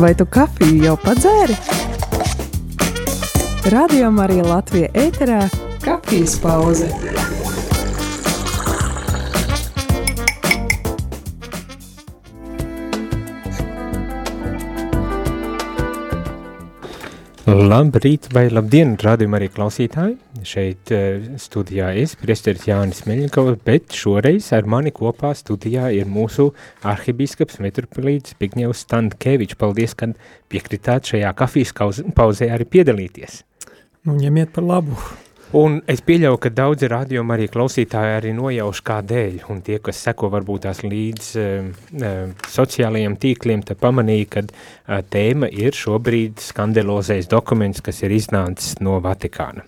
Vai tu kafiju jau padzēri? Radio Marija Latvija ēterā - kafijas pauze. Labrīt vai labdien, rādījumā arī klausītāji. Šeit uh, studijā es, priesteris Jānis Meļņikovs, bet šoreiz ar mani kopā studijā ir mūsu arhibīskaps metropolīts Bigņevs Standkevičs. Paldies, kad piekritāt šajā kafijas pauzē arī piedalīties. Nu, ņemiet par labu. Un es pieļauju, ka daudzi radioma arī klausītāji arī nojauš kādēļ, un tie, kas seko varbūt tās līdz uh, sociālajiem tīkliem, tad pamanīja, ka uh, tēma ir šobrīd skandalozais dokuments, kas ir iznācis no Vatikāna.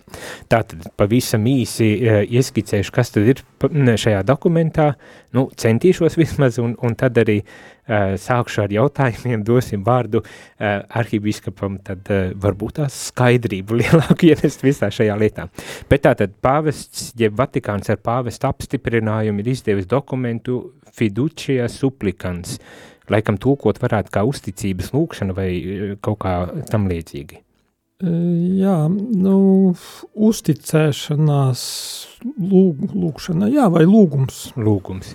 Tātad pavisam īsi uh, ieskicēšu, kas tad ir šajā dokumentā, nu, centīšos vismaz, un, un tad arī sākšu ar jautājumiem, dosim vārdu uh, arhibīskapam, tad uh, varbūt tās skaidrību lielāku ienest visā šajā lietā. Bet tātad pāvests, jeb Vatikāns ar pāvestu apstiprinājumu ir izdevis dokumentu fiducia supplicans, laikam tulkot varētu kā uzticības lūkšana vai kaut kā tam līdzīgi. Jā, nu, uzticēšanās lūg, lūgšana, jā, vai lūgums. Lūgums.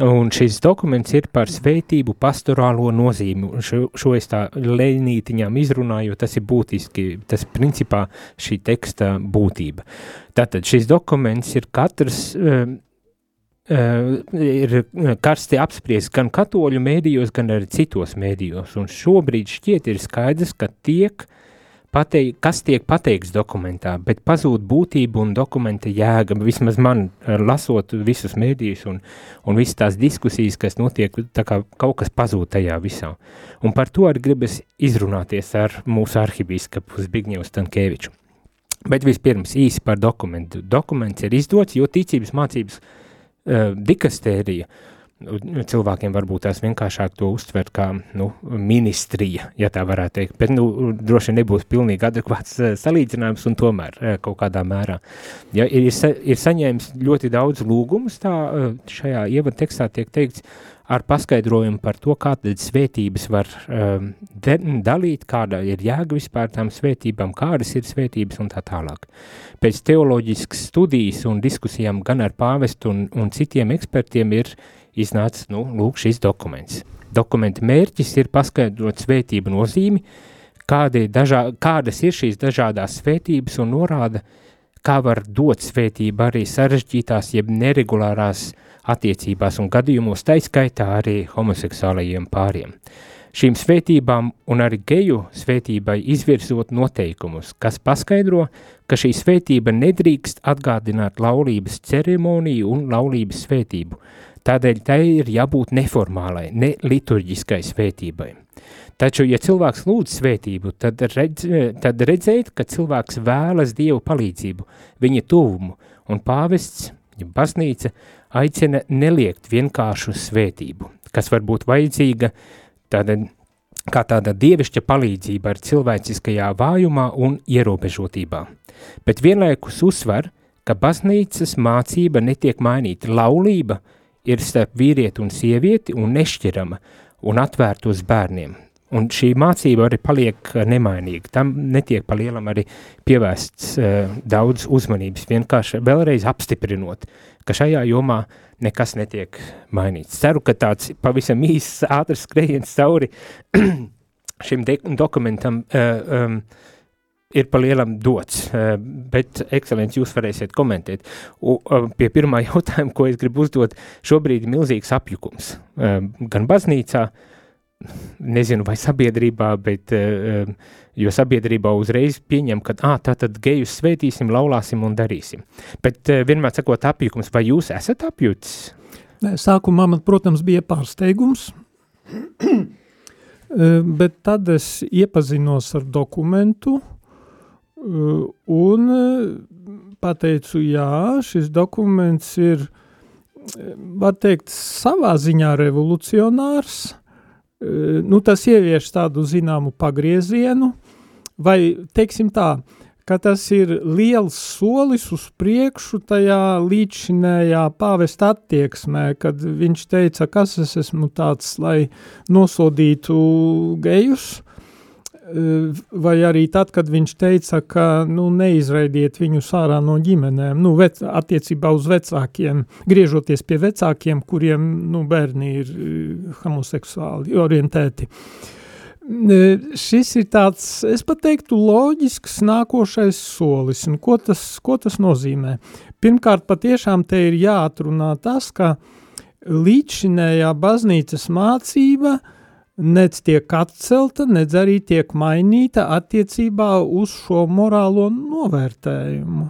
Un šis dokuments ir par svētību pastorālo nozīmi. Šo, šo es tā lēnītiņām izrunāju, tas ir būtiski, tas principā šī teksta būtība. Tātad šis dokuments ir katrs, uh, ir karsti apspriests gan katoļu mēdījos, gan arī citos mēdījos. Un šobrīd šķiet ir skaidrs, ka tiek uh, pateik, kas tiek pateikts dokumentā, bet pazūd būtība un dokumenta jēga. Vismaz man, eh, lasot visus mēdījus un, un visas tās diskusijas, kas notiek, tā kā kaut kas pazūd tajā visā. Un par to arī gribas izrunāties ar mūsu arhibīskapu Zbigņevu Stankēviču. Bet vispirms īsi par dokumentu. Dokuments ir izdots, jo ticības mācības uh, dikastērija uh, cilvēkiem varbūt tās vienkāršāk to uztver kā nu, ministrija, ja tā varētu teikt. Bet nu, droši nebūs pilnīgi adekvāts uh, salīdzinājums un tomēr uh, kaut kādā mērā. Ja, ir, ir saņēmis ļoti daudz lūgumus, tā uh, šajā ievada tekstā tiek teikts ar paskaidrojumu par to, kādas svētības var um, de, dalīt, kāda ir jēga vispār tām svētībām, kādas ir svētības un tā tālāk. Pēc teoloģiskas studijas un diskusijām gan ar pāvestu un, un citiem ekspertiem ir iznāca nu, lūk, šis dokuments. Dokumenta mērķis ir paskaidrot svētību nozīmi, dažā, kādas ir šīs dažādās svētības un norāda, kā var dot svētību arī sarežģītās jeb neregulārās attiecībās un gadījumos, taiskaitā arī homoseksuālajiem pāriem. Šīm svētībām un arī geju svētībai izvirzot noteikumus, kas paskaidro, ka šī svētība nedrīkst atgādināt laulības ceremoniju un laulības svētību, Tādēļ tai ir jābūt neformālai, ne liturģiskai svētībai. Taču, ja cilvēks lūdz svētību, tad, redz, tad redzēt, ka cilvēks vēlas Dievu palīdzību, viņa tuvumu, un pāvests, ja baznīca, aicina neliekt vienkāršu svētību, kas var būt vajadzīga tāda, kā tāda dievišķa palīdzība ar cilvēciskajā vājumā un ierobežotībā. Bet vienlaikus uzsver, ka baznīcas mācība netiek mainīta, laulība – ir starp vīrieti un sievieti un nešķirama un atvērta uz bērniem. Un šī mācība arī paliek nemainīga. Tam netiek pa lielam arī pievērsts uh, daudz uzmanības, vienkārši vēlreiz apstiprinot, ka šajā jomā nekas netiek mainīts. Ceru, ka tāds pavisam īsts ātrs skrejiens cauri šim dokumentam uh, um, ir pa lielam dots, eh, bet, ekscelenci, jūs varēsiet komentēt. U, pie pirmā jautājuma, ko es gribu uzdot, šobrīd ir milzīgs apjukums. Eh, gan baznīcā, nezinu, vai sabiedrībā, bet, eh, jo sabiedrībā uzreiz pieņem, ka, ā, tā tad gejus svētīsim, laulāsim un darīsim. Bet vienmēr sakot apjukums, vai jūs esat apjucis? Sākumā man, protams, bija pārsteigums, bet tad es iepazinos ar dokumentu, un pateicu, jā, šis dokuments ir, var teikt, savā ziņā revolucionārs, nu tas ievieš tādu zināmu pagriezienu, vai, teiksim tā, ka tas ir liels solis uz priekšu tajā līdzinējā pāvesta attieksmē, kad viņš teica, kas es esmu tāds, lai nosodītu gejus, uh, vai arī tad, kad viņš teica, ka nu, neizraidiet viņus ārā no ģimenēm, nu, vec, attiecībā uz vecākiem, griežoties pie vecākiem, kuriem nu, bērni ir homoseksuāli orientēti. Šis ir tāds, es pat teiktu, loģisks nākošais solis, un ko tas, ko tas nozīmē? Pirmkārt, patiešām te ir jāatrunā tas, ka līdzšinējā baznīcas mācība uh, nec tiek atcelta, nec arī tiek mainīta attiecībā uz šo morālo novērtējumu.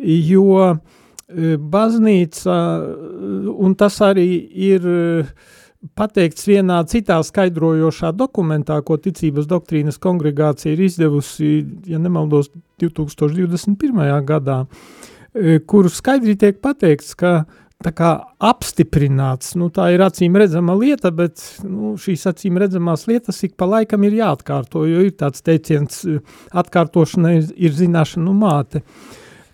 Jo e, baznīca, un tas arī ir e, pateikts vienā citā skaidrojošā dokumentā, ko ticības doktrīnas kongregācija ir izdevusi, ja nemaldos, 2021. gadā, e, kur skaidri tiek pateikts, ka apstiprināts, nu tā ir acīm redzama lieta, bet nu, šīs acīm redzamās lietas ik pa laikam ir jāatkārto, jo ir tāds teiciens atkārtošana ir, ir zināšanu māte,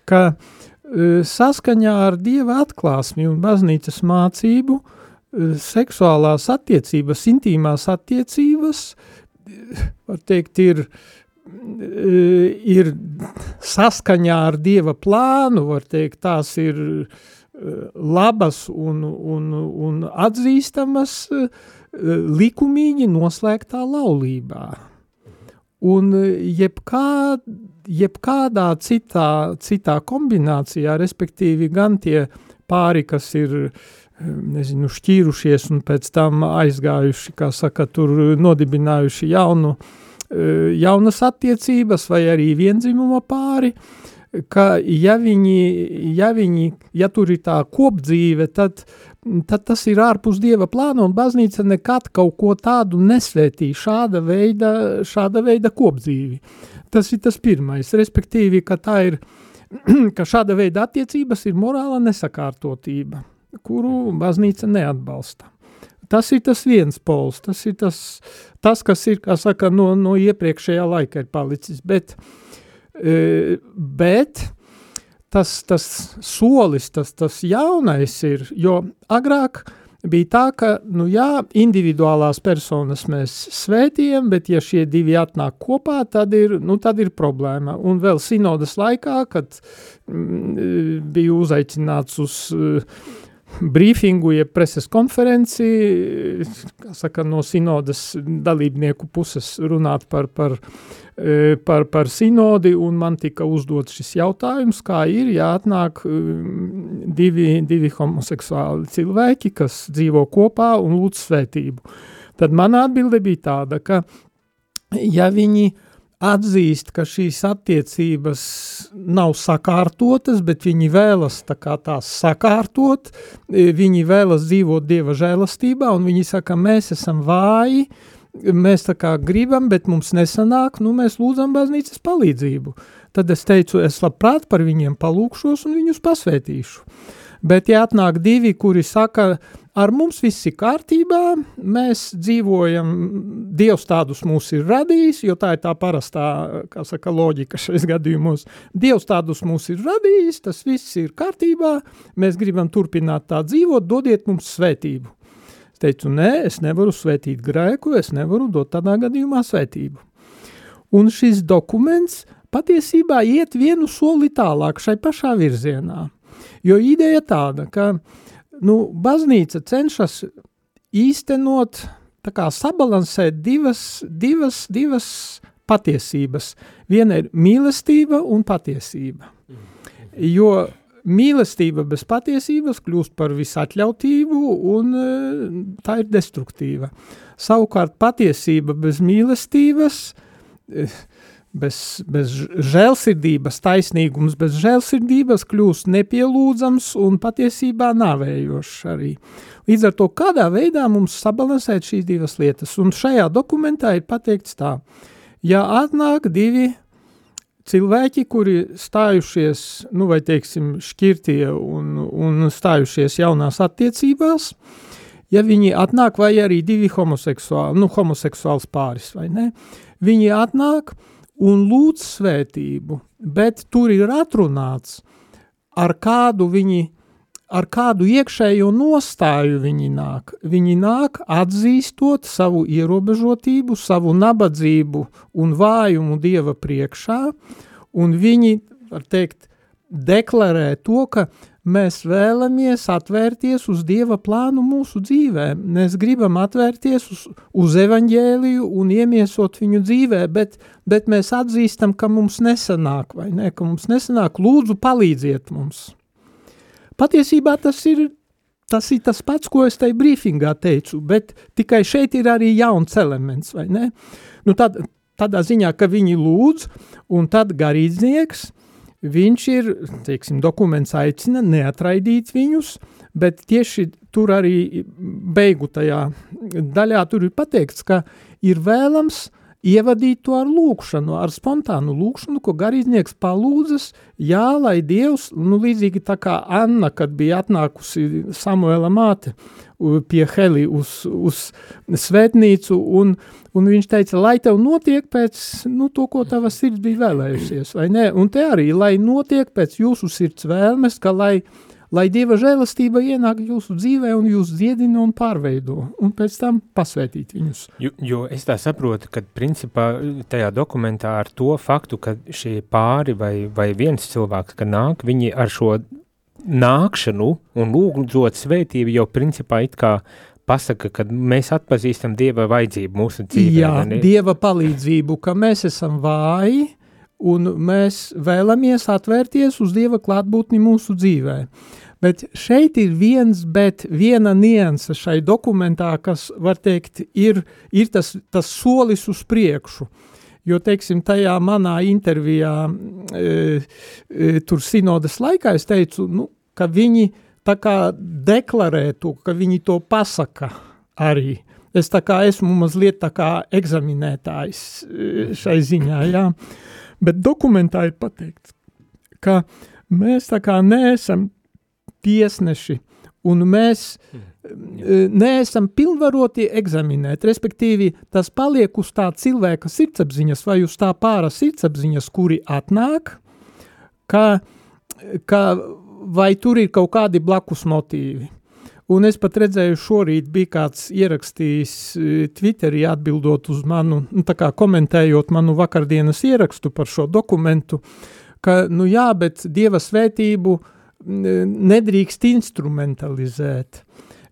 ka uh, saskaņā ar Dieva atklāsmi un baznīcas mācību uh, seksuālās attiecības, intīmās attiecības, uh, var teikt, ir ir saskaņā ar Dieva plānu, var teikt, tās ir uh, labas un, un, un atzīstamas eh, likumīgi noslēgtā laulībā. Un jebkā, jebkādā citā, citā kombinācijā, respektīvi gan tie pāri, kas ir nezinu, šķīrušies un pēc tam aizgājuši, kā saka, tur nodibinājuši jaunu, eh, jaunas attiecības vai arī vienzimuma pāri, uh, ka ja viņi, ja viņi, ja tur ir tā kopdzīve, tad, tad tas ir ārpus Dieva plāna, un baznīca nekad kaut ko tādu nesvētī, šāda veida, šāda veida kopdzīvi. Tas ir tas pirmais, respektīvi, ka tā ir, ka šāda veida attiecības ir morāla nesakārtotība, kuru baznīca neatbalsta. Tas ir tas viens pols, tas ir tas, tas kas ir, kā saka, no, no iepriekšējā laika ir palicis, bet uh, bet tas, tas solis, tas, tas jaunais ir, jo agrāk bija tā, ka, nu jā, individuālās personas mēs svētījam, bet ja šie divi atnāk kopā, tad ir, nu, tad ir problēma. Un vēl sinodas laikā, kad mm, biju uzaicināts uz uh, brīfingu, jeb preses konferenci, saka, no sinodas dalībnieku puses runāt par, par, e, par, par sinodi, un man tika uzdots šis jautājums, kā ir, ja atnāk e, divi, divi homoseksuāli cilvēki, kas dzīvo kopā un lūdz svētību. Tad mana atbilde bija tāda, ka ja viņi uh, atzīst, ka šīs attiecības nav sakārtotas, bet viņi vēlas tā tās sakārtot, e, viņi vēlas dzīvot Dieva žēlastībā, un viņi saka, mēs esam vāji, mēs tā kā gribam, bet mums nesanāk, nu mēs lūdzam baznīcas palīdzību. Tad es teicu, es labprāt par viņiem palūkšos un viņus pasvētīšu. Bet ja atnāk divi, kuri saka, ar mums viss ir kārtībā, mēs dzīvojam, Dievs tādus mūs ir radījis, jo tā ir tā parastā, kā saka, loģika šais gadījumos. Dievs tādus mūs ir radījis, tas viss ir kārtībā, mēs gribam turpināt tā dzīvot, dodiet mums svētību. Es teicu, nē, es nevaru svētīt grēku, es nevaru dot tādā gadījumā svētību. Un šis dokuments patiesībā iet vienu soli tālāk šai pašā virzienā. Jo ideja tāda, ka nu, baznīca cenšas īstenot, kā sabalansēt divas, divas, divas patiesības. Viena ir mīlestība un patiesība. Jo mīlestība bez patiesības kļūst par visatļautību un e, tā ir destruktīva. Savukārt patiesība bez mīlestības e, bez, bez žēlsirdības, taisnīgums bez žēlsirdības kļūst nepielūdzams un patiesībā nāvējošs arī. Līdz ar to, kādā veidā mums sabalansēt šīs divas lietas, un šajā dokumentā ir pateikts tā, ja atnāk divi cilvēki, kuri stājušies, nu vai teiksim, šķirtie un, un stājušies jaunās attiecībās, ja viņi atnāk, vai arī divi homoseksuāli, nu homoseksuāls pāris, vai ne, viņi atnāk, uh, un lūdz svētību, bet tur ir atrunāts, ar kādu viņi ar kādu iekšējo nostāju viņi nāk. Viņi nāk atzīstot savu ierobežotību, savu nabadzību un vājumu Dieva priekšā, un viņi, var teikt, deklarē to, ka mēs vēlamies atvērties uz Dieva plānu mūsu dzīvē. Mēs gribam atvērties uz, uz evaņģēliju un iemiesot viņu dzīvē, bet, bet mēs atzīstam, ka mums nesanāk, vai ne, ka mums nesanāk, lūdzu palīdziet mums. Patiesībā tas ir Tas ir tas pats, ko es tajā brīfingā teicu, bet tikai šeit ir arī jauns elements, vai ne? Nu tad, tādā ziņā, ka viņi lūdz, un tad garīdznieks, viņš ir, teiksim, dokuments aicina neatraidīt viņus, bet tieši tur arī beigu tajā daļā tur ir pateikts, ka ir vēlams ievadīt to ar lūkšanu, ar spontānu lūkšanu, ko garīdznieks palūdzas, jā, lai Dievs, nu līdzīgi tā kā Anna, kad bija atnākusi Samuela māte pie Heli uz, uz svētnīcu, un, un viņš teica, lai tev notiek pēc, nu, to, ko tava sirds bija vēlējusies, vai ne? Un te arī, lai notiek pēc jūsu sirds vēlmes, ka lai uh, lai Dieva žēlastība ienāk jūsu dzīvē un jūs dziedina un pārveido, un pēc tam pasvētīt viņus. Jo, jo es tā saprotu, ka principā tajā dokumentā ar to faktu, ka šie pāri vai, vai viens cilvēks, ka nāk, viņi ar šo nākšanu un lūgdzot svētību jau principā it kā pasaka, ka mēs atpazīstam Dieva vajadzību mūsu dzīvē. Jā? Dieva palīdzību, ka mēs esam vāji, un mēs vēlamies atvērties uz Dieva klātbūtni mūsu dzīvē. Bet šeit ir viens, bet viena nianse šai dokumentā, kas, var teikt, ir, ir tas, tas solis uz priekšu. Jo, teiksim, tajā manā intervijā, e, e, tur sinodas laikā, es teicu, nu, ka viņi tā kā deklarē to, ka viņi to pasaka arī. Es tā kā esmu mazliet tā kā eksaminētājs e, šai ziņā, jā. Bet dokumentā ir pateikts, ka mēs tā kā neesam tiesneši un mēs mm. neesam pilnvaroti eksaminēt, respektīvi tas paliek uz tā cilvēka sirdsapziņas vai uz tā pāra sirdsapziņas, kuri atnāk, ka, ka vai tur ir kaut kādi blakus motīvi. Un es pat redzēju, šorīt bija kāds ierakstījis e, Twitterī atbildot uz manu, nu, komentējot manu vakardienas ierakstu par šo dokumentu, ka, nu jā, bet Dieva svētību nedrīkst instrumentalizēt.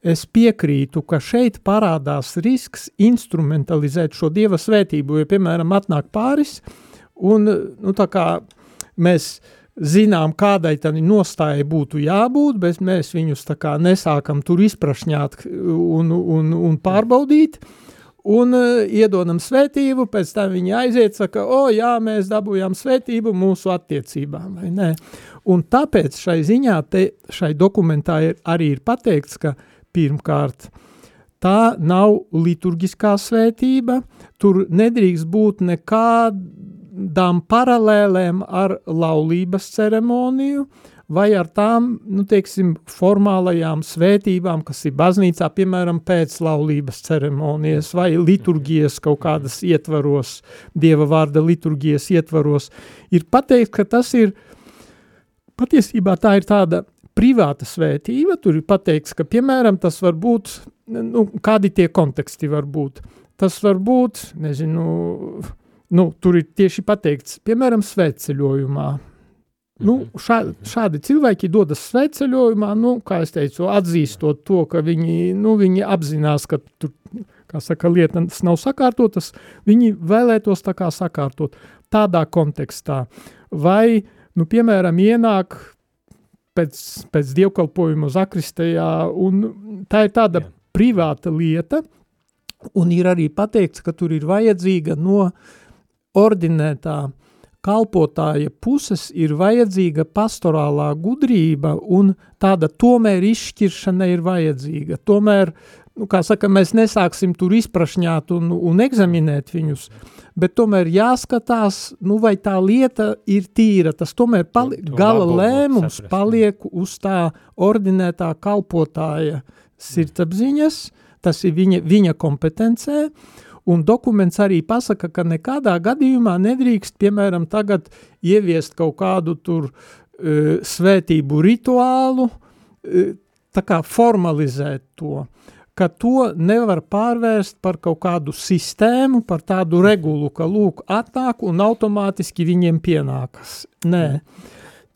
Es piekrītu, ka šeit parādās risks instrumentalizēt šo Dieva svētību, jo, piemēram, atnāk pāris, un, nu, tā kā mēs zinām, kādai tad nostājai būtu jābūt, bet mēs viņus tā kā nesākam tur izprašņāt un, un, un pārbaudīt, un uh, iedodam svētību, pēc tam viņi aiziet, saka, o, jā, mēs dabūjām svētību mūsu attiecībām, vai ne? Un tāpēc šai ziņā, te, šai dokumentā ir, arī ir pateikts, ka pirmkārt, tā nav liturgiskā svētība, tur nedrīkst būt nekāda tādām paralēlēm ar laulības ceremoniju vai ar tām, nu, teiksim, formālajām svētībām, kas ir baznīcā, piemēram, pēc laulības ceremonijas vai liturgijas kaut kādas ietvaros, Dieva vārda liturgijas ietvaros, ir pateikt, ka tas ir, patiesībā tā ir tāda privāta svētība, tur ir pateikts, ka, piemēram, tas var būt, nu, kādi tie konteksti var būt. Tas var būt, nezinu, nu, tur ir tieši pateikts, piemēram, svētceļojumā. Nu, mhm. šā, šādi cilvēki dodas svētceļojumā, nu, kā es teicu, atzīstot to, ka viņi, nu, viņi apzinās, ka tur, kā saka, lietas nav sakārtotas, viņi vēlētos tā kā sakārtot tādā kontekstā. Vai, nu, piemēram, ienāk pēc, pēc dievkalpojuma zakristējā, un tā ir tāda Jā. privāta lieta, un ir arī pateikts, ka tur ir vajadzīga no uh, ordinētā kalpotāja puses ir vajadzīga pastorālā gudrība un tāda tomēr izšķiršana ir vajadzīga. Tomēr, nu, kā saka, mēs nesāksim tur izprašņāt un, un egzaminēt viņus, bet tomēr jāskatās, nu, vai tā lieta ir tīra. Tas tomēr pali gala lēmums saprast. paliek uz tā ordinētā kalpotāja sirdsapziņas, tas ir viņa, viņa kompetencē, Un dokuments arī pasaka, ka nekādā gadījumā nedrīkst, piemēram, tagad ieviest kaut kādu tur uh, svētību rituālu, tā kā formalizēt to, ka to nevar pārvērst par kaut kādu sistēmu, par tādu regulu, ka lūk atnāk un automātiski viņiem pienākas. Nē.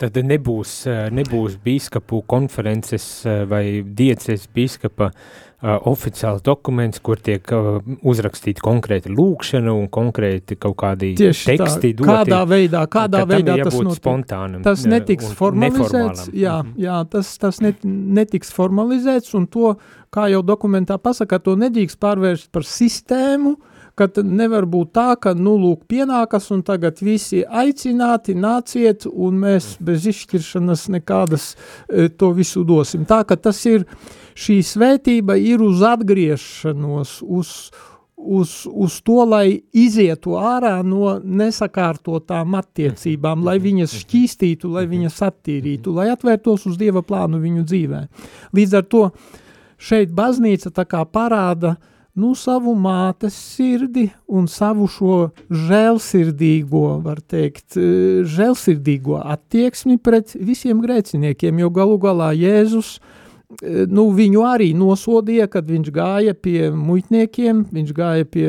Tad nebūs, nebūs bīskapu konferences vai dieces bīskapa uh, oficiāls dokuments, kur tiek uh, uzrakstīta konkrēta lūkšana un konkrēti kaut kādi Tieši teksti tā, doti. Kādā veidā, kādā veidā tas notiek. spontānam. Tas netiks formalizēts, jā, mhm. jā, tas, tas net, netiks formalizēts un to, kā jau dokumentā pasaka, to nedrīkst pārvērst par sistēmu, ka nevar būt tā, ka, nu, lūk, pienākas un tagad visi aicināti, nāciet, un mēs bez izšķiršanas nekādas e, to visu dosim. Tā, ka tas ir, uh, šī svētība ir uz atgriešanos, uz, uz, uz to, lai izietu ārā no nesakārtotām attiecībām, lai viņas šķīstītu, lai viņas attīrītu, lai atvērtos uz Dieva plānu viņu dzīvē. Līdz ar to šeit baznīca tā kā parāda nu, savu mātes sirdi un savu šo žēlsirdīgo, var teikt, žēlsirdīgo attieksmi pret visiem grēciniekiem, jo galu galā Jēzus uh, nu, viņu arī nosodīja, kad viņš gāja pie muitniekiem, viņš gāja pie,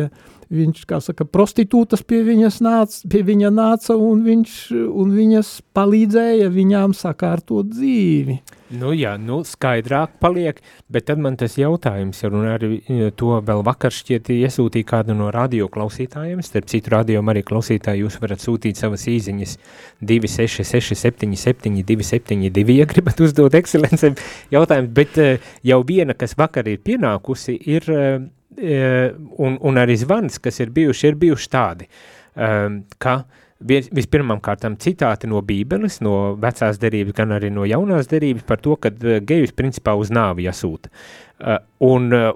viņš, kā saka, prostitūtas pie nāca, pie viņa nāca un viņš, un viņas palīdzēja viņām sakārtot dzīvi. Nu jā, nu skaidrāk paliek, bet tad man tas jautājums ir, un arī e, to vēl vakar šķiet iesūtīja kādu no radio klausītājiem, starp citu radio arī klausītāji jūs varat sūtīt savas īziņas. 26677 272, ja gribat uzdot ekscelencēm jautājumu, bet e, jau viena, kas vakar ir pienākusi, ir, e, un, un arī zvans, kas ir bijuši, ir bijuši tādi, ka vispirmām kārtām citāti no Bībeles, no vecās derības, gan arī no jaunās derības par to, ka eh, gejus principā uz nāvi jāsūta. Uh, un uh,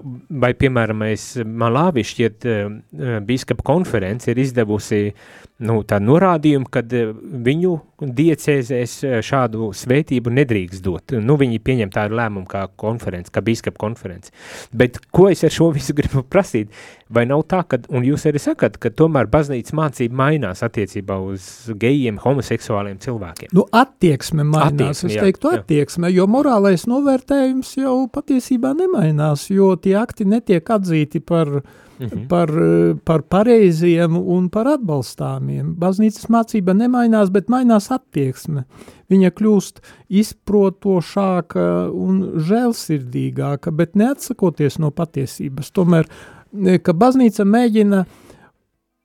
vai, piemēram, mēs Malāvi šķiet uh, bīskapa konference ir izdevusi nu, tādu norādījumu, ka viņu diecēzēs šādu svētību nedrīkst dot. Nu, viņi pieņem tādu lēmumu kā konference, kā bīskapa konference. Bet ko es ar šo visu gribu prasīt? Vai nav tā, ka, un jūs arī sakat, ka tomēr baznīcas mācība mainās attiecībā uz gejiem, homoseksuāliem cilvēkiem? Nu, attieksme mainās, attieksme, es teiktu jā, attieksme, jo morālais novērtējums jau patiesībā nemainās, jo tie akti netiek atzīti par, -hmm. par, par pareiziem un par atbalstāmiem. Baznīcas mācība nemainās, bet mainās attieksme. Viņa kļūst izprotošāka un žēlsirdīgāka, bet neatsakoties no patiesības. Tomēr, ka baznīca mēģina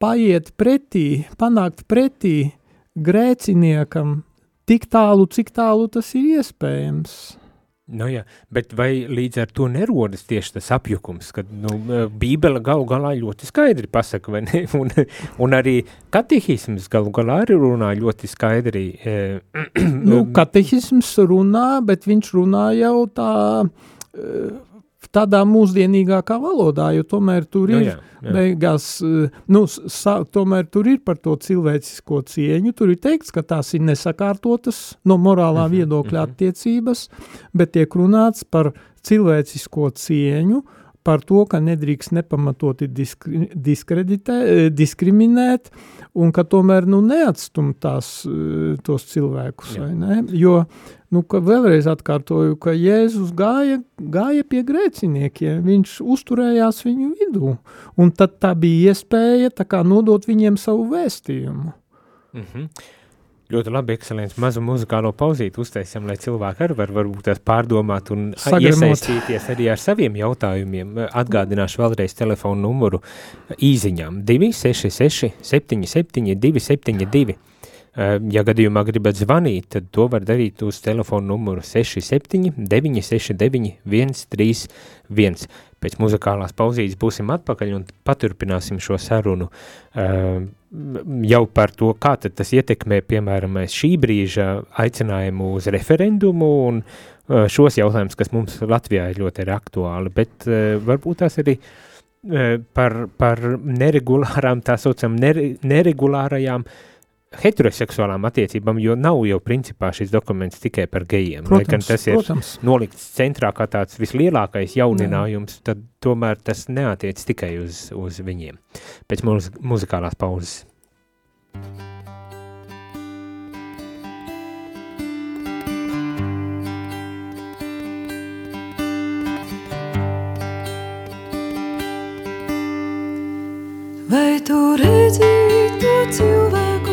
paiet pretī, panākt pretī grēciniekam tik tālu, cik tālu tas ir iespējams. Nu jā, bet vai līdz ar to nerodas tieši tas apjukums, kad nu, bībele galu galā ļoti skaidri pasaka, vai ne? Un, un arī katehisms galu galā arī runā ļoti skaidri. nu, katehisms runā, bet viņš runā jau tā tādā mūsdienīgākā valodā, jo tomēr tur nu ir, jā, jā. beigās, eh, nu, sa, tomēr tur ir par to cilvēcisko cieņu, tur ir teikts, ka tās ir nesakārtotas no morālā mhm, viedokļa mhm. attiecības, bet tiek runāts par cilvēcisko cieņu, par to, ka nedrīkst nepamatoti diskri, eh, diskriminēt un ka tomēr nu, neatstum tās, eh, tos cilvēkus. Ne? Jo nu, vēlreiz atkārtoju, ka Jēzus gāja, gāja pie grēciniekiem, viņš uzturējās viņu vidū, un tad tā bija iespēja tā kā nodot viņiem savu vēstījumu. Mm -hmm. Ļoti labi, ekscelents, mazu muzikālo pauzīti uztaisam, lai cilvēki arī var varbūt tās pārdomāt un Sagremot. iesaistīties arī ar saviem jautājumiem. Atgādināšu vēlreiz telefonu numuru īziņām 266 77 272. Ja gadījumā gribat zvanīt, tad to var darīt uz telefonu numuru 67 969 131. Pēc muzikālās pauzītes būsim atpakaļ un paturpināsim šo sarunu uh, jau par to, kā tas ietekmē, piemēram, šī brīža aicinājumu uz referendumu un uh, šos jautājumus, kas mums Latvijā ir ļoti ir aktuāli, bet uh, varbūt tās arī par, par neregulārām, tā saucam, nere, neregulārajām uh, heteroseksuālām attiecībām, jo nav jau principā šis dokuments tikai par gejiem. Protams, Lai gan tas ir protams. nolikts centrā kā tāds vislielākais jauninājums, Jā. tad tomēr tas neatiec tikai uz, uz viņiem. Pēc mūs, muzikālās pauzes. Vai tu redzi to cilvēku?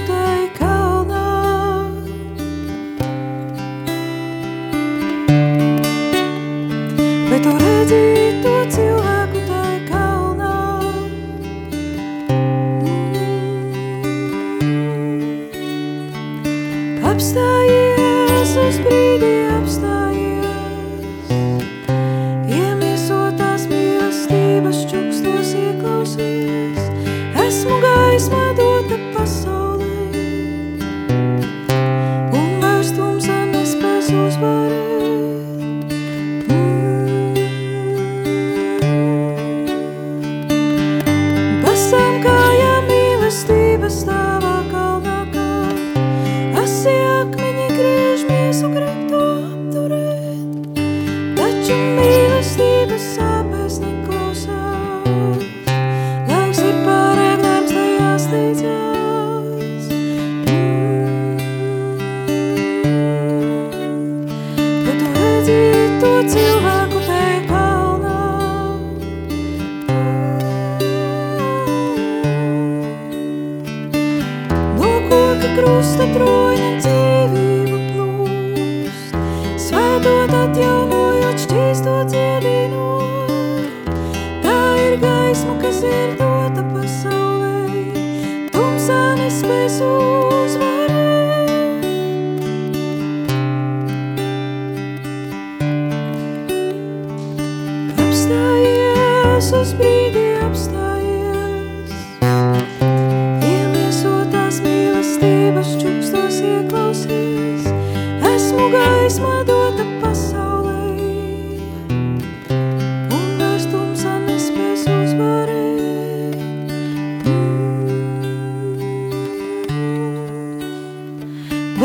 The.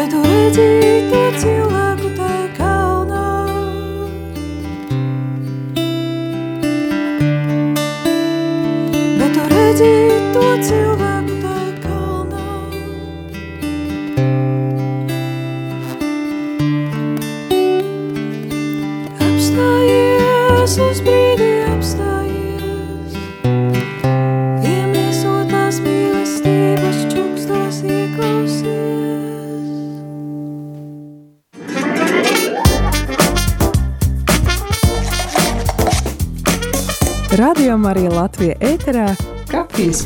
Bet tu redzi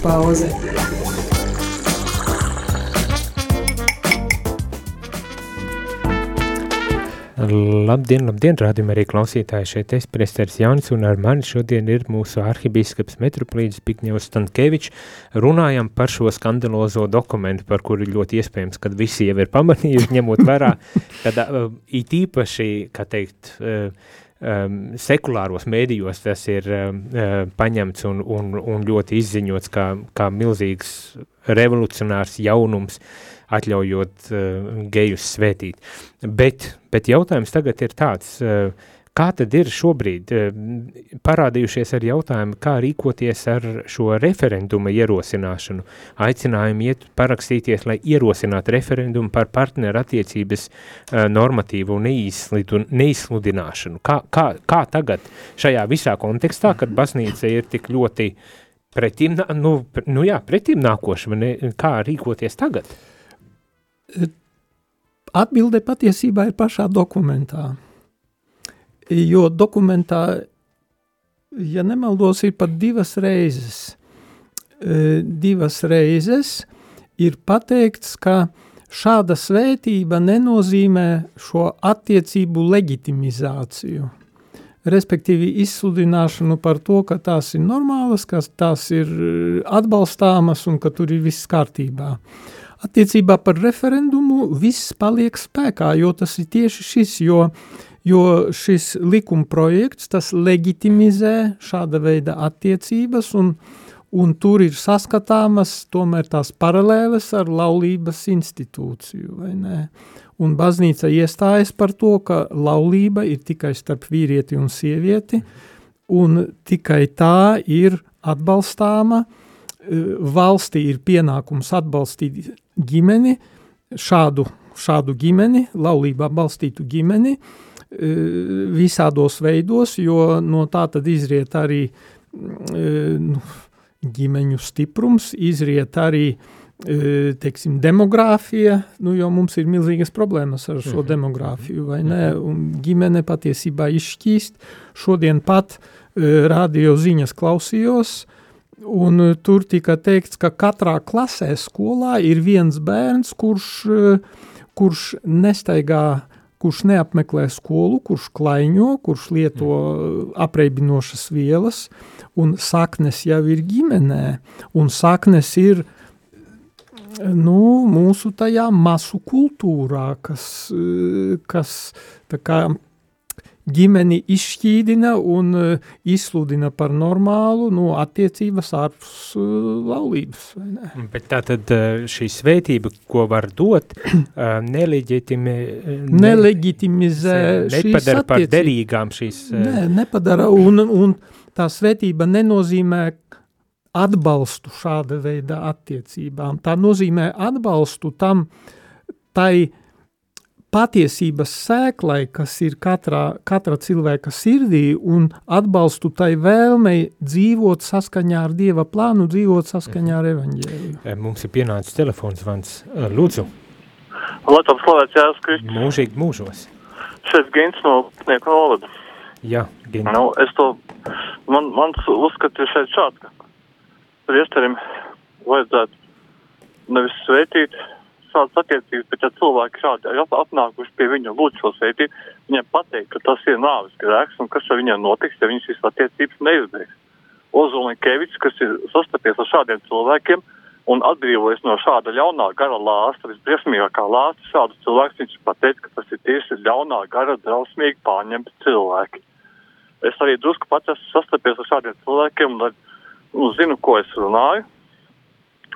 pauze. Labdien, labdien, rādījumā arī klausītāji šeit es, presteris Jaunis, un ar mani šodien ir mūsu arhibīskaps metroplīdis Pikņevs Stankēvičs. Runājam par šo skandalozo dokumentu, par kuru ļoti iespējams, kad visi jau ir pamanījuši, ņemot vērā, kad uh, it īpaši, kā teikt, uh, um, sekulāros mēdījos tas ir um, uh, paņemts un, un, un ļoti izziņots kā, kā milzīgs revolucionārs jaunums, atļaujot uh, gejus svētīt. Bet, bet jautājums tagad ir tāds, uh, kā tad ir šobrīd uh, parādījušies ar jautājumu, kā rīkoties ar šo referenduma ierosināšanu, aicinājumu iet parakstīties, lai ierosinātu referendumu par partneru attiecības uh, normatīvu neizsludināšanu. Kā, kā, kā tagad šajā visā kontekstā, kad baznīca ir tik ļoti pretim, nu, nu jā, pretim nākoša, ne, kā rīkoties tagad? Atbilde patiesībā ir pašā dokumentā. Jo dokumentā, ja nemaldos, ir pat divas reizes. E, Divas reizes ir pateikts, ka šāda svētība nenozīmē šo attiecību legitimizāciju. Respektīvi, izsludināšanu par to, ka tās ir normālas, ka tās ir atbalstāmas un ka tur ir viss kārtībā. Attiecībā par referendumu viss paliek spēkā, jo tas ir tieši šis, jo, jo šis likuma projekts, legitimizē šāda veida attiecības un, un tur ir saskatāmas tomēr tās paralēles ar laulības institūciju? Un baznīca iestājas par to, ka laulība ir tikai starp vīrieti un sievieti, un tikai tā ir atbalstāma, valstī ir pienākums atbalstīt ģimeni, šādu, šādu ģimeni, laulībā balstītu ģimeni, visādos veidos, jo no tā tad izriet arī nu, ģimeņu stiprums, izriet arī e, teiksim, demogrāfija, nu, jo mums ir milzīgas problēmas ar šo Mhm. demogrāfiju, vai ne? Un ģimene patiesībā izšķīst. Šodien pat radio ziņas klausījos, un tur tika teikts, ka katrā klasē skolā ir viens bērns, kurš, kurš nestaigā kurš neapmeklē skolu, kurš klaiņo, kurš lieto apreibinošas vielas, un saknes jau ir ģimenē, un saknes ir nu, mūsu tajā masu kultūrā, kas, kas kā ģimeni izšķīdina un eh, izsludina par normālu no attiecības ārpus eh, laulības. ne? Bet tā tad eh, šī svētība, ko var dot, neleģitimi, Neleģitimizē nepadara par derīgām šīs... Nē, nepadara, un, un tā svētība nenozīmē atbalstu šāda veida attiecībām. Tā nozīmē atbalstu tam, tai patiesības sēklai, kas ir katrā, katra cilvēka sirdī, un atbalstu tai vēlmei dzīvot saskaņā ar Dieva plānu, dzīvot saskaņā ar evaņģēliju. eh, Mums ir pienācis telefons vans. Eh, Lūdzu, Latvijas slavēts Jēzus Kristus. mūžīgi mūžos. Šeit Gins no Putnieku novada. Jā, Gin. Nu, es to, man, mans uzskats ir šeit šāds, ka priesterim vajadzētu nevis svētīt šādas attiecības, bet ja cilvēki šādi ir ap- apnākuši pie viņa lūdzu šo svētību, viņiem pateikt, ka tas ir nāves grēks un kas ar viņiem notiks, ja viņas šīs attiecības neizbeigs. Ozolinkēvičs, kas ir sastapies ar šādiem cilvēkiem un atbrīvojas no šāda ļaunā gara lāsta, visbriesmīgākā lāsta, šādu cilvēku viņš pateica, ka tas ir tieši ļaunā gara drausmīgi pārņemti cilvēki. Es arī drusku pats esmu sastapies ar šādiem cilvēkiem un nu, zinu, ko es runāju.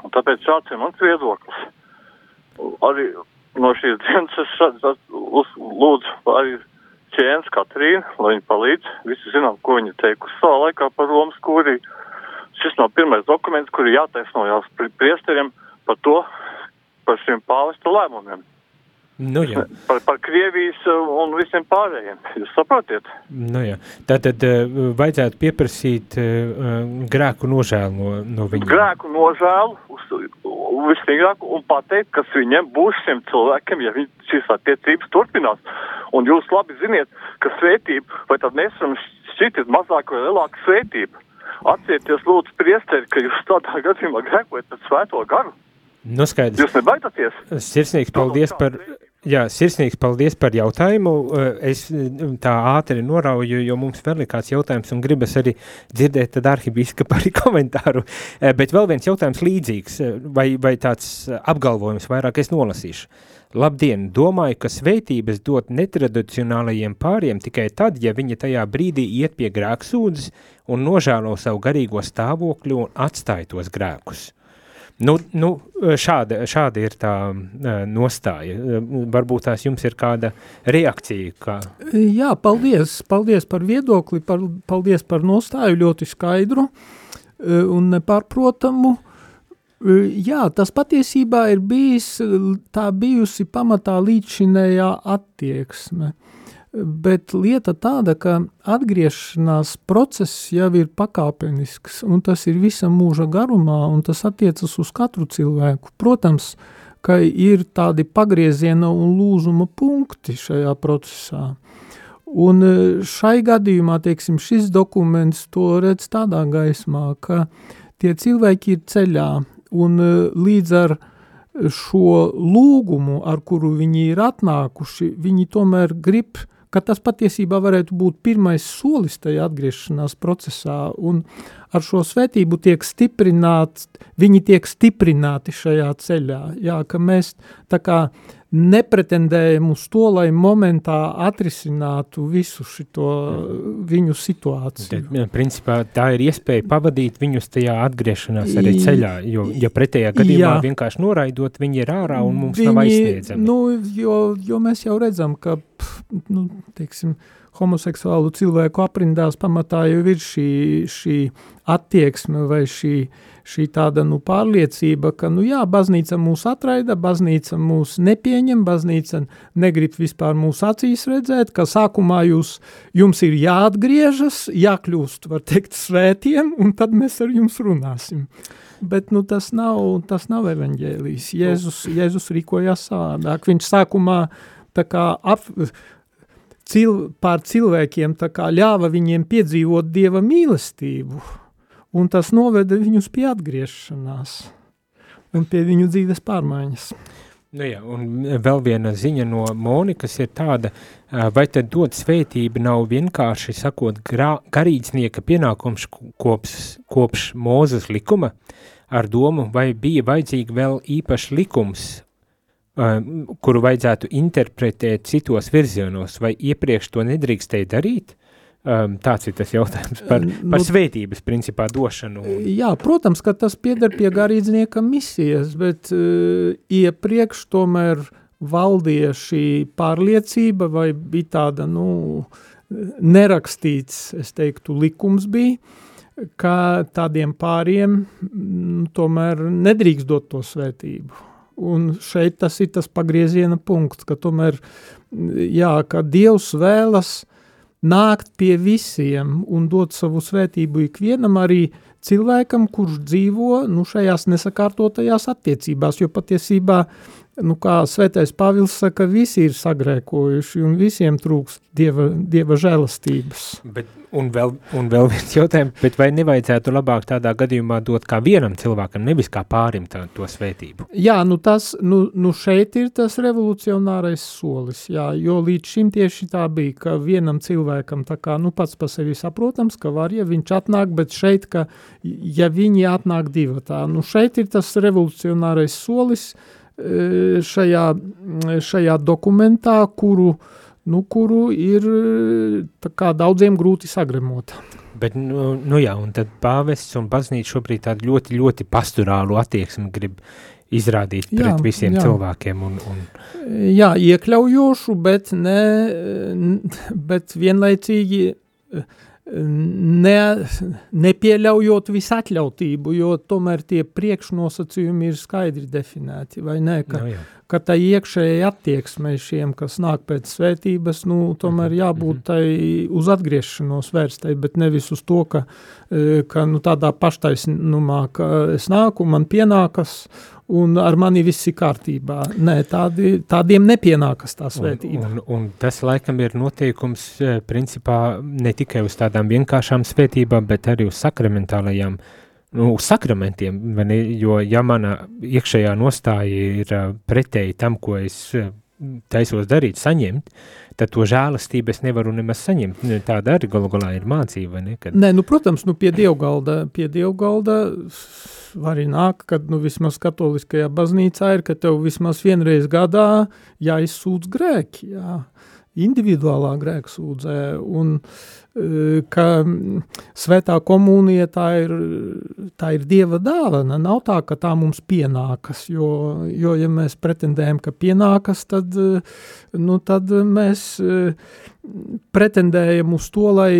Un tāpēc šāds ir mans viedoklis. Arī no šīs dienas es lūdzu arī Čēns Katrīnu, lai viņa palīdz. Visi zinām, ko viņa teikusi savā laikā par Romas kūrī. Šis nav pirmais dokuments, kur jātaisnojās pri- priesteriem par to, par šiem pāvesta lēmumiem. Nu jā, Par, par Krievijas uh, un visiem pārējiem. Jūs saprotiet? nu jā. Tātad eh, vajadzētu pieprasīt eh, grēku nožēlu no, no viņa. grēku nožēlu visstiprāk un pateikt, kas viņiem būs šiem cilvēkiem, ja viņi šīs attiecības turpinās. Un jūs labi ziniet, ka svētība, vai tad mēs esam šķiet mazāk vai lielāka svētība. Atcerieties, lūdzu, priesteri, ka jūs tādā gadījumā grēkojat pēc svēto garu. Nu skaidrs. Jūs nebaidaties? Sirsnīgs paldies par, jā, sirsnīgs paldies par jautājumu. Eh, Es eh, tā ātri norauju, jo mums vēl ir kāds jautājums un gribas arī dzirdēt tad arhibīskapa arī komentāru. Eh, Bet vēl viens jautājums līdzīgs, vai, vai tāds apgalvojums vairāk es nolasīšu. Labdien, domāju, ka svētības dot netradicionālajiem pāriem tikai tad, ja viņi tajā brīdī iet pie grēksūdzes un nožēlo savu garīgo stāvokli un atstāj tos grēkus. Nu, nu, šāda, šāda ir tā nostāja. Varbūt tās jums ir kāda reakcija, kā Jā, paldies, paldies par viedokli, par, paldies par nostāju, ļoti skaidru un nepārprotamu. Jā, tas patiesībā ir bijis, tā bijusi pamatā līdzšinējā attieksme, bet lieta tāda, ka atgriešanās process jau ir pakāpenisks, un tas ir visa mūža garumā, un tas attiecas uz katru cilvēku. Protams, ka ir tādi pagrieziena un lūzuma punkti šajā procesā. Un e, šai gadījumā, teiksim, šis dokuments to redz tādā gaismā, ka tie cilvēki ir ceļā, un e, līdz ar šo lūgumu, ar kuru viņi ir atnākuši, viņi tomēr grib, ka tas patiesībā varētu būt pirmais solis tajā atgriešanās procesā, un ar šo svētību tiek stiprināts, viņi tiek stiprināti šajā ceļā, jā, ka mēs tā kā nepretendējam uz to, lai momentā atrisinātu visu šito viņu situāciju. Tad, principā, tā ir iespēja pavadīt viņus tajā atgriešanās arī ceļā, jo, ja pretējā gadījumā Jā. vienkārši noraidot, viņi ir ārā un mums nav aizsniedzami. Nu, jo, jo mēs jau redzam, ka pf, nu, teiksim, homoseksuālu cilvēku aprindās pamatā jau ir šī, šī attieksme vai šī, šī tāda nu, pārliecība, ka nu, jā, baznīca mūs atraida, baznīca mūs nepieņem, baznīca negrib vispār mūsu acīs redzēt, ka sākumā jūs, jums ir jāatgriežas, jākļūst, var teikt, svētiem, un tad mēs ar jums runāsim. Bet nu, tas, nav, tas nav evaņģēlijs. Jēzus, Jēzus rīkojās savādāk. Viņš sākumā tā kā ap, cil, pār cilvēkiem ļāva viņiem piedzīvot Dieva mīlestību, un tas noveda viņus pie atgriešanās un pie viņu dzīves pārmaiņas. Nu jā, un vēl viena ziņa no Monikas ir tāda, vai tad dot svētība nav vienkārši sakot grā, garīdznieka pienākums kops, kopš Mūzes likuma, ar domu, vai bija vajadzīgi vēl īpašs likums, kuru vajadzētu interpretēt citos virzienos, vai iepriekš to nedrīkstēja darīt? Um, tāds ir tas jautājums par, par nu, svētības principā došanu. Jā, protams, ka tas pieder pie garīdznieka misijas, bet uh, iepriekš tomēr valdīja šī pārliecība vai bija tāda, nu, nerakstīts, es teiktu, likums bija, ka tādiem pāriem nu, tomēr nedrīkst dot to svētību. Un šeit tas ir tas pagrieziena punkts, ka tomēr, jā, ka Dievs vēlas nākt pie visiem un dot savu svētību ikvienam arī cilvēkam, kurš dzīvo nu, šajās nesakārtotajās attiecībās, jo patiesībā, nu, kā svētais Pāvils saka, visi ir sagrēkojuši un visiem trūks dieva, dieva žēlastības. Bet Un vēl, un vēl viens jautājums, bet vai nevajadzētu labāk tādā gadījumā dot kā vienam cilvēkam, nevis kā pārim tā, to svētību? Jā, nu tas, nu, nu šeit ir tas revolucionārais solis, jā, jo līdz šim tieši tā bija, ka vienam cilvēkam tā kā, nu pats pa sevi saprotams, ka var, ja viņš atnāk, bet šeit, ka, ja viņi atnāk divatā, nu šeit ir tas revolucionārais solis e, šajā, šajā dokumentā, kuru, uh, nu, kuru ir kā, daudziem grūti sagremot. Bet, nu, nu jā, un tad pāvests un baznīca šobrīd tādu ļoti, ļoti pasturālu attieksmi grib izrādīt pret jā, visiem jā. cilvēkiem. Un, un... Jā, iekļaujošu, bet, ne, bet vienlaicīgi ne, nepieļaujot visatļautību, jo tomēr tie priekšnosacījumi ir skaidri definēti, ne, ka, no, ka tā iekšēji attieksmei šiem, kas nāk pēc svētības, nu, tomēr jābūt mhm. tai uz atgriešanos vērstai, bet nevis uz to, ka, e, ka nu, tādā paštaisnumā, ka es nāku, man pienākas, un ar mani viss ir kārtībā. Nē, tādi, tādiem nepienākas tā svētība. Un, un, un tas laikam ir noteikums e, principā ne tikai uz tādām vienkāršām svētībām, bet arī uz sakramentālajām uh, nu, sakramentiem, ne, jo ja mana iekšējā nostāja ir pretēji tam, ko es taisos darīt, saņemt, tad to žēlastību es nevaru nemaz saņemt. Tāda arī galu galā ir mācība, ne? Kad... Nē, nu, protams, nu, pie dievgalda, pie dievgalda arī nāk, kad, nu, vismaz katoliskajā baznīcā ir, ka tev vismaz vienreiz gadā jāizsūdz grēki, jā, individuālā grēksūdzē, un uh, ka svētā komunija tā ir, tā ir Dieva dāvana, nav tā, ka tā mums pienākas, jo, jo ja mēs pretendējam, ka pienākas, tad, nu, tad mēs pretendējam uz to, lai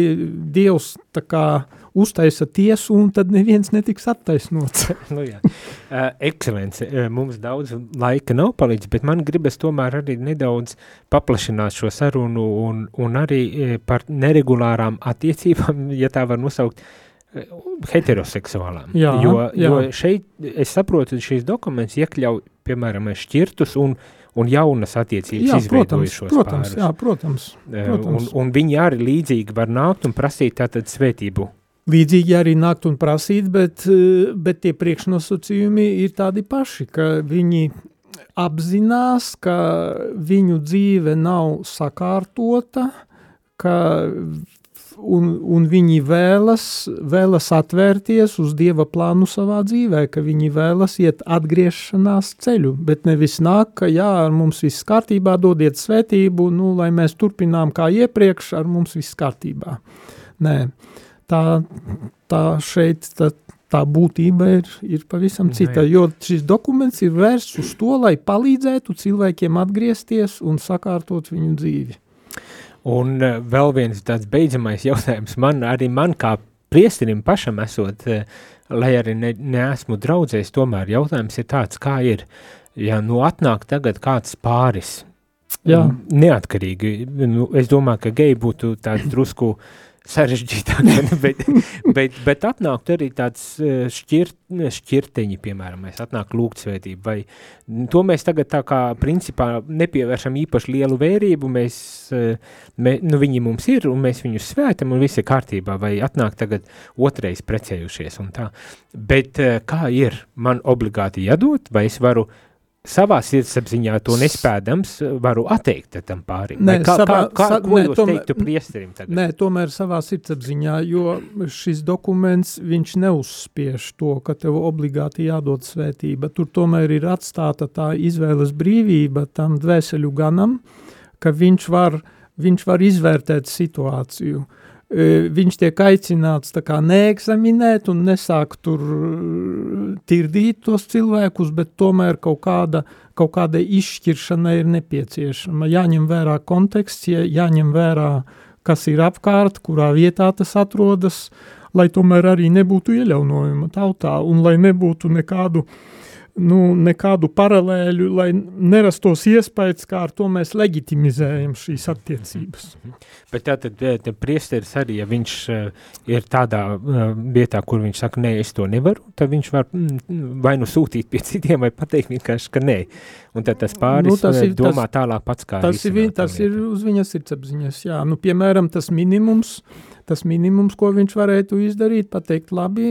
Dievs tā kā uztaisa tiesu, un tad neviens netiks attaisnots. nu, jā. uh, ekscelence, uh, mums daudz laika nav palīdz, bet man gribas tomēr arī nedaudz paplašināt šo sarunu un, un arī uh, par neregulārām attiecībām, ja tā var nosaukt, uh, heteroseksuālām. Jā, jo, jā. jo šeit, es saprotu, šīs dokuments iekļauj, piemēram, šķirtus un un jaunas attiecības jā, izveidojušos protams, pārus. Jā, protams, protams. Un, un viņi arī līdzīgi var nākt un prasīt tātad svētību Līdzīgi arī nākt un prasīt, bet, eh, bet tie priekšnosacījumi ir tādi paši, ka viņi apzinās, ka viņu dzīve nav sakārtota, ka, un, un viņi vēlas, vēlas atvērties uz Dieva plānu savā dzīvē, ka viņi vēlas iet atgriešanās ceļu, bet nevis nāk, ka jā, ar mums viss kārtībā, dodiet svētību, nu, lai mēs turpinām kā iepriekš, ar mums viss kārtībā. Nē, tā, tā šeit tā, tā būtība ir, ir pavisam cita, jo šis dokuments ir vērsts uz to, lai palīdzētu cilvēkiem atgriezties un sakārtot viņu dzīvi. Un uh, vēl viens tāds beidzamais jautājums man, arī man kā priesterim pašam esot, uh, lai arī ne, neesmu draudzējis, tomēr jautājums ir tāds, kā ir, ja nu atnāk tagad kāds pāris, Jā. neatkarīgi, nu, es domāju, ka geji būtu tāds drusku sarežģītāk, bet, bet, bet atnākt arī tāds eh, šķirt, šķirteņi, piemēram, mēs atnāk lūgt svētību, vai to mēs tagad tā kā principā nepievēršam īpaši lielu vērību, mēs, eh, mē, nu viņi mums ir, un mēs viņus svētam, un viss ir kārtībā, vai atnāk tagad otrais precējušies un tā. Bet eh, kā ir, man obligāti jādod, vai es varu savā sirdsapziņā to nespēdams, varu atteikt tam pārim. Nē, Vai kā, savā- kā, kā, ko nē, jūs tomēr- teiktu priesterim tagad? Nē, tomēr savā sirdsapziņā, jo šis dokuments, viņš neuzspiež to, ka tev obligāti jādod svētība. Tur tomēr ir atstāta tā izvēles brīvība tam dvēseļu ganam, ka viņš var, viņš var izvērtēt situāciju. E, Viņš tiek aicināts neeksaminēt un nesāk tur tirdīt tos cilvēkus, bet tomēr kaut kāda, kaut kāda izšķiršana ir nepieciešama. Jāņem vērā konteksts, jā- jāņem vērā, kas ir apkārt, kurā vietā tas atrodas, lai tomēr arī nebūtu ieļaunojuma tautā un lai nebūtu nekādu, nu, nekādu paralēļu, lai nerastos iespējas, kā ar to mēs legitimizējam šīs attiecības. Bet tātad tā, priesteris arī, ja viņš uh, ir tādā uh, vietā, kur viņš saka, nē, es to nevaru, tad viņš var mm, vai nu sūtīt pie citiem, vai pateikt vienkārši, ka nē. Un tad tas pāris Nu, nu, tas ir- domā tas- tālāk pats, kā Tas ir, tas ir uz viņa sirdsapziņas, jā. Nu, piemēram, tas minimums, tas minimums, ko viņš varētu izdarīt, pateikt, labi,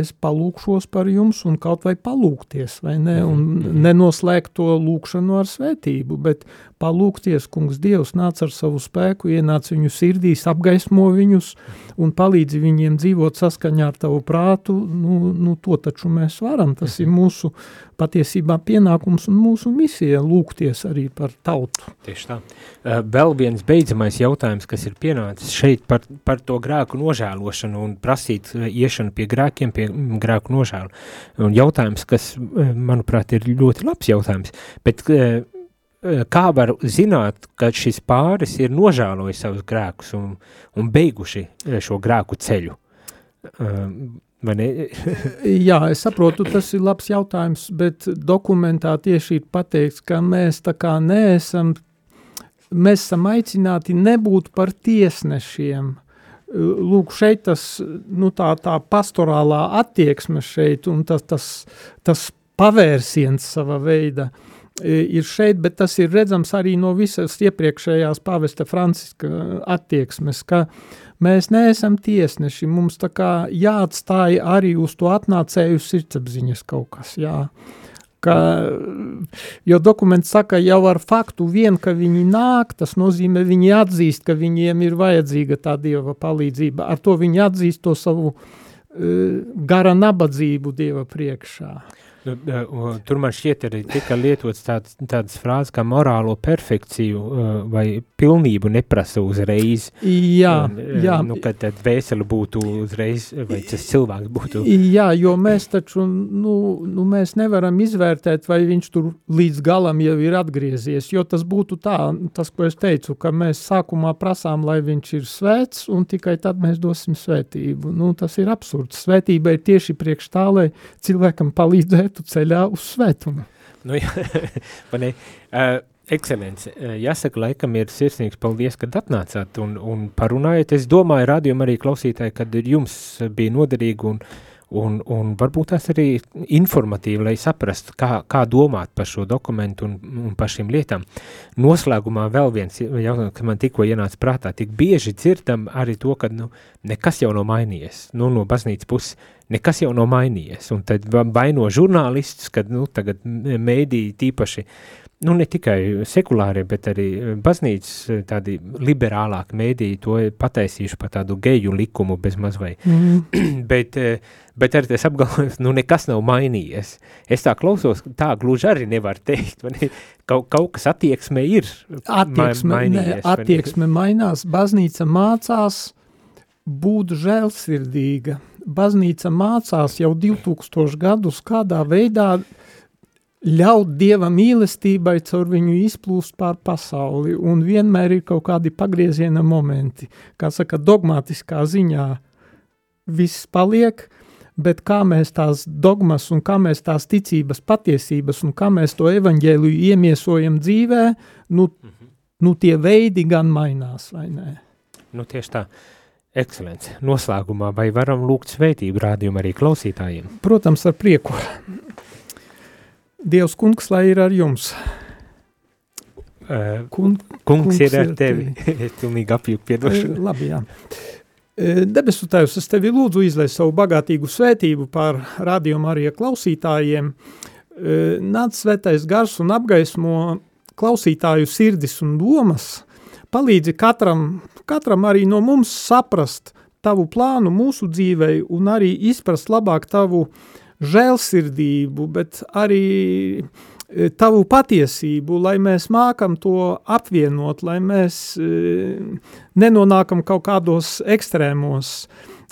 es palūkšos par jums un kaut vai palūkties, vai ne, un Mhm. nenoslēgt to lūkšanu ar svētību, bet palūkties, kungs Dievs nāc ar savu spēku, ienāc viņu sirdīs, apgaismo viņus un palīdzi viņiem dzīvot saskaņā ar tavu prātu, nu, nu to taču mēs varam, tas ir mūsu patiesībā pienākums un mūsu misija lūgties arī par tautu. Tieši tā. Vēl viens beidzamais jautājums, kas ir pienācis šeit par, par to grēku nožēlošanu un prasīt uh, iešanu pie grēkiem, pie mm, grēku nožēlu. Un jautājums, kas, uh, manuprāt, ir ļoti labs jautājums, bet uh, kā var zināt, ka šis pāris ir nožēlojis savus grēkus un, un beiguši šo grēku ceļu? Jā, es saprotu, tas ir labs jautājums, bet dokumentā tieši ir pateikts, ka mēs tā kā neesam, mēs esam aicināti nebūt par tiesnešiem. Lūk, šeit tas, nu tā, tā pastorālā attieksme šeit un tas, tas, tas pavērsiens sava veida e, ir šeit, bet tas ir redzams arī no visas iepriekšējās pavesta Franciska attieksmes, ka mēs neesam tiesneši, mums tā kā jāatstāja arī uz to atnācēju sirdsapziņas kaut kas, jā. Ka, jo dokuments saka jau ar faktu vien, ka viņi nāk, tas nozīmē viņi atzīst, ka viņiem ir vajadzīga tā Dieva palīdzība. Ar to viņi atzīst to savu uh, gara nabadzību Dieva priekšā. Nu, uh, tur man šķiet arī tika lietots tāds, tāds frāzes kā morālo perfekciju uh, vai pilnību neprasa uzreiz. Jā, Un, uh, jā. Nu, kad tad vēseli būtu uzreiz, vai tas cilvēks būtu. Jā, jo mēs taču, nu, nu mēs nevaram izvērtēt, vai viņš tur līdz galam jau ir atgriezies, jo tas būtu tā, tas, ko es teicu, ka mēs sākumā prasām, lai viņš ir svēts, un tikai tad mēs dosim svētību. Nu, tas ir absurds. Svētība ir tieši priekš tā, lai cilvēkam palīdzētu ceļā uz svētumu. Nu, jā? Uh, Ekscelents, uh, jāsaka, laikam ir sirsnīgs paldies, kad atnācāt un, un parunājat. Es domāju, rādījumā arī klausītāji, kad jums bija noderīgi un, un, un varbūt tās arī informatīvi, lai saprastu, kā, kā domāt par šo dokumentu un, un par šīm lietām. Noslēgumā vēl viens jautājums, kas man tikko ienāca prātā. Tik bieži dzirdam arī to, ka nu, nekas jau nav mainījies. Nu, no baznīcas puses nekas jau nav mainījies. Un tad va- vaino žurnālistus, kad nu, tagad mēdīji tīpaši, nu ne tikai sekulārie, bet arī baznīcas tādi liberālāki mēdīji to pataisījuši par tādu geju likumu bez maz vai. Mm. bet, eh, bet arī tas apgalvojums, nu nekas nav mainījies. Es tā klausos, tā gluži arī nevar teikt, vai ne? Kaut, kaut kas attieksme ir Attieksme, ma- mainījies. ne? attieksme mainās, baznīca mācās būt žēlsirdīga. Baznīca mācās jau 2000 gadus, kādā veidā ļaut Dieva mīlestībai caur viņu izplūst pār pasauli, un vienmēr ir kaut kādi pagrieziena momenti, kā saka, dogmatiskā ziņā viss paliek, bet kā mēs tās dogmas un kā mēs tās ticības patiesības un kā mēs to evaņģēliju iemiesojam dzīvē, nu, nu tie veidi gan mainās, vai ne? Nu, tieši tā. Ekscelents. Noslēgumā vai varam lūgt svētību rādījumu arī klausītājiem? Protams, ar prieku. Dievs kungs, lai ir ar jums. Uh, Kun, kungs ir ar tevi. es pilnīgi apjūku piedošanu. labi, jā. Debesu Tēvs, es tevi lūdzu izlaist savu bagātīgu svētību pār rādījumu arī klausītājiem. Nāc svētais gars un apgaismo klausītāju sirdis un domas, palīdzi katram, katram arī no mums saprast tavu plānu mūsu dzīvei un arī izprast labāk tavu žēlsirdību, bet arī e, tavu patiesību, lai mēs mākam to apvienot, lai mēs e, nenonākam kaut kādos ekstrēmos.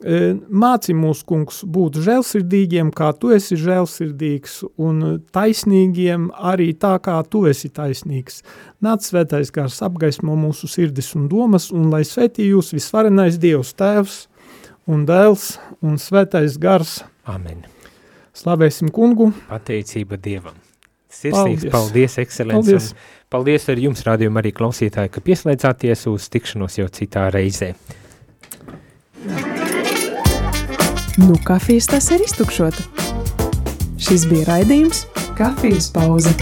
E, Māci mūs, kungs, būt žēlsirdīgiem, kā tu esi žēlsirdīgs, un taisnīgiem arī tā, kā tu esi taisnīgs. Nāc svētais gars apgaismo mūsu sirdis un domas, un lai svētī jūs visvarenais Dievs tēvs un dēls un svētais gars. Amen. Slavēsim kungu. Pateicība Dievam. Sirsnīgs Paldies. paldies, ekscelents. Paldies. Paldies. paldies ar jums, rādījumu arī klausītāji, ka pieslēdzāties uz tikšanos jau citā reizē. Nu, kafijas tas ir iztukšota. Šis bija raidījums Kafijas pauze.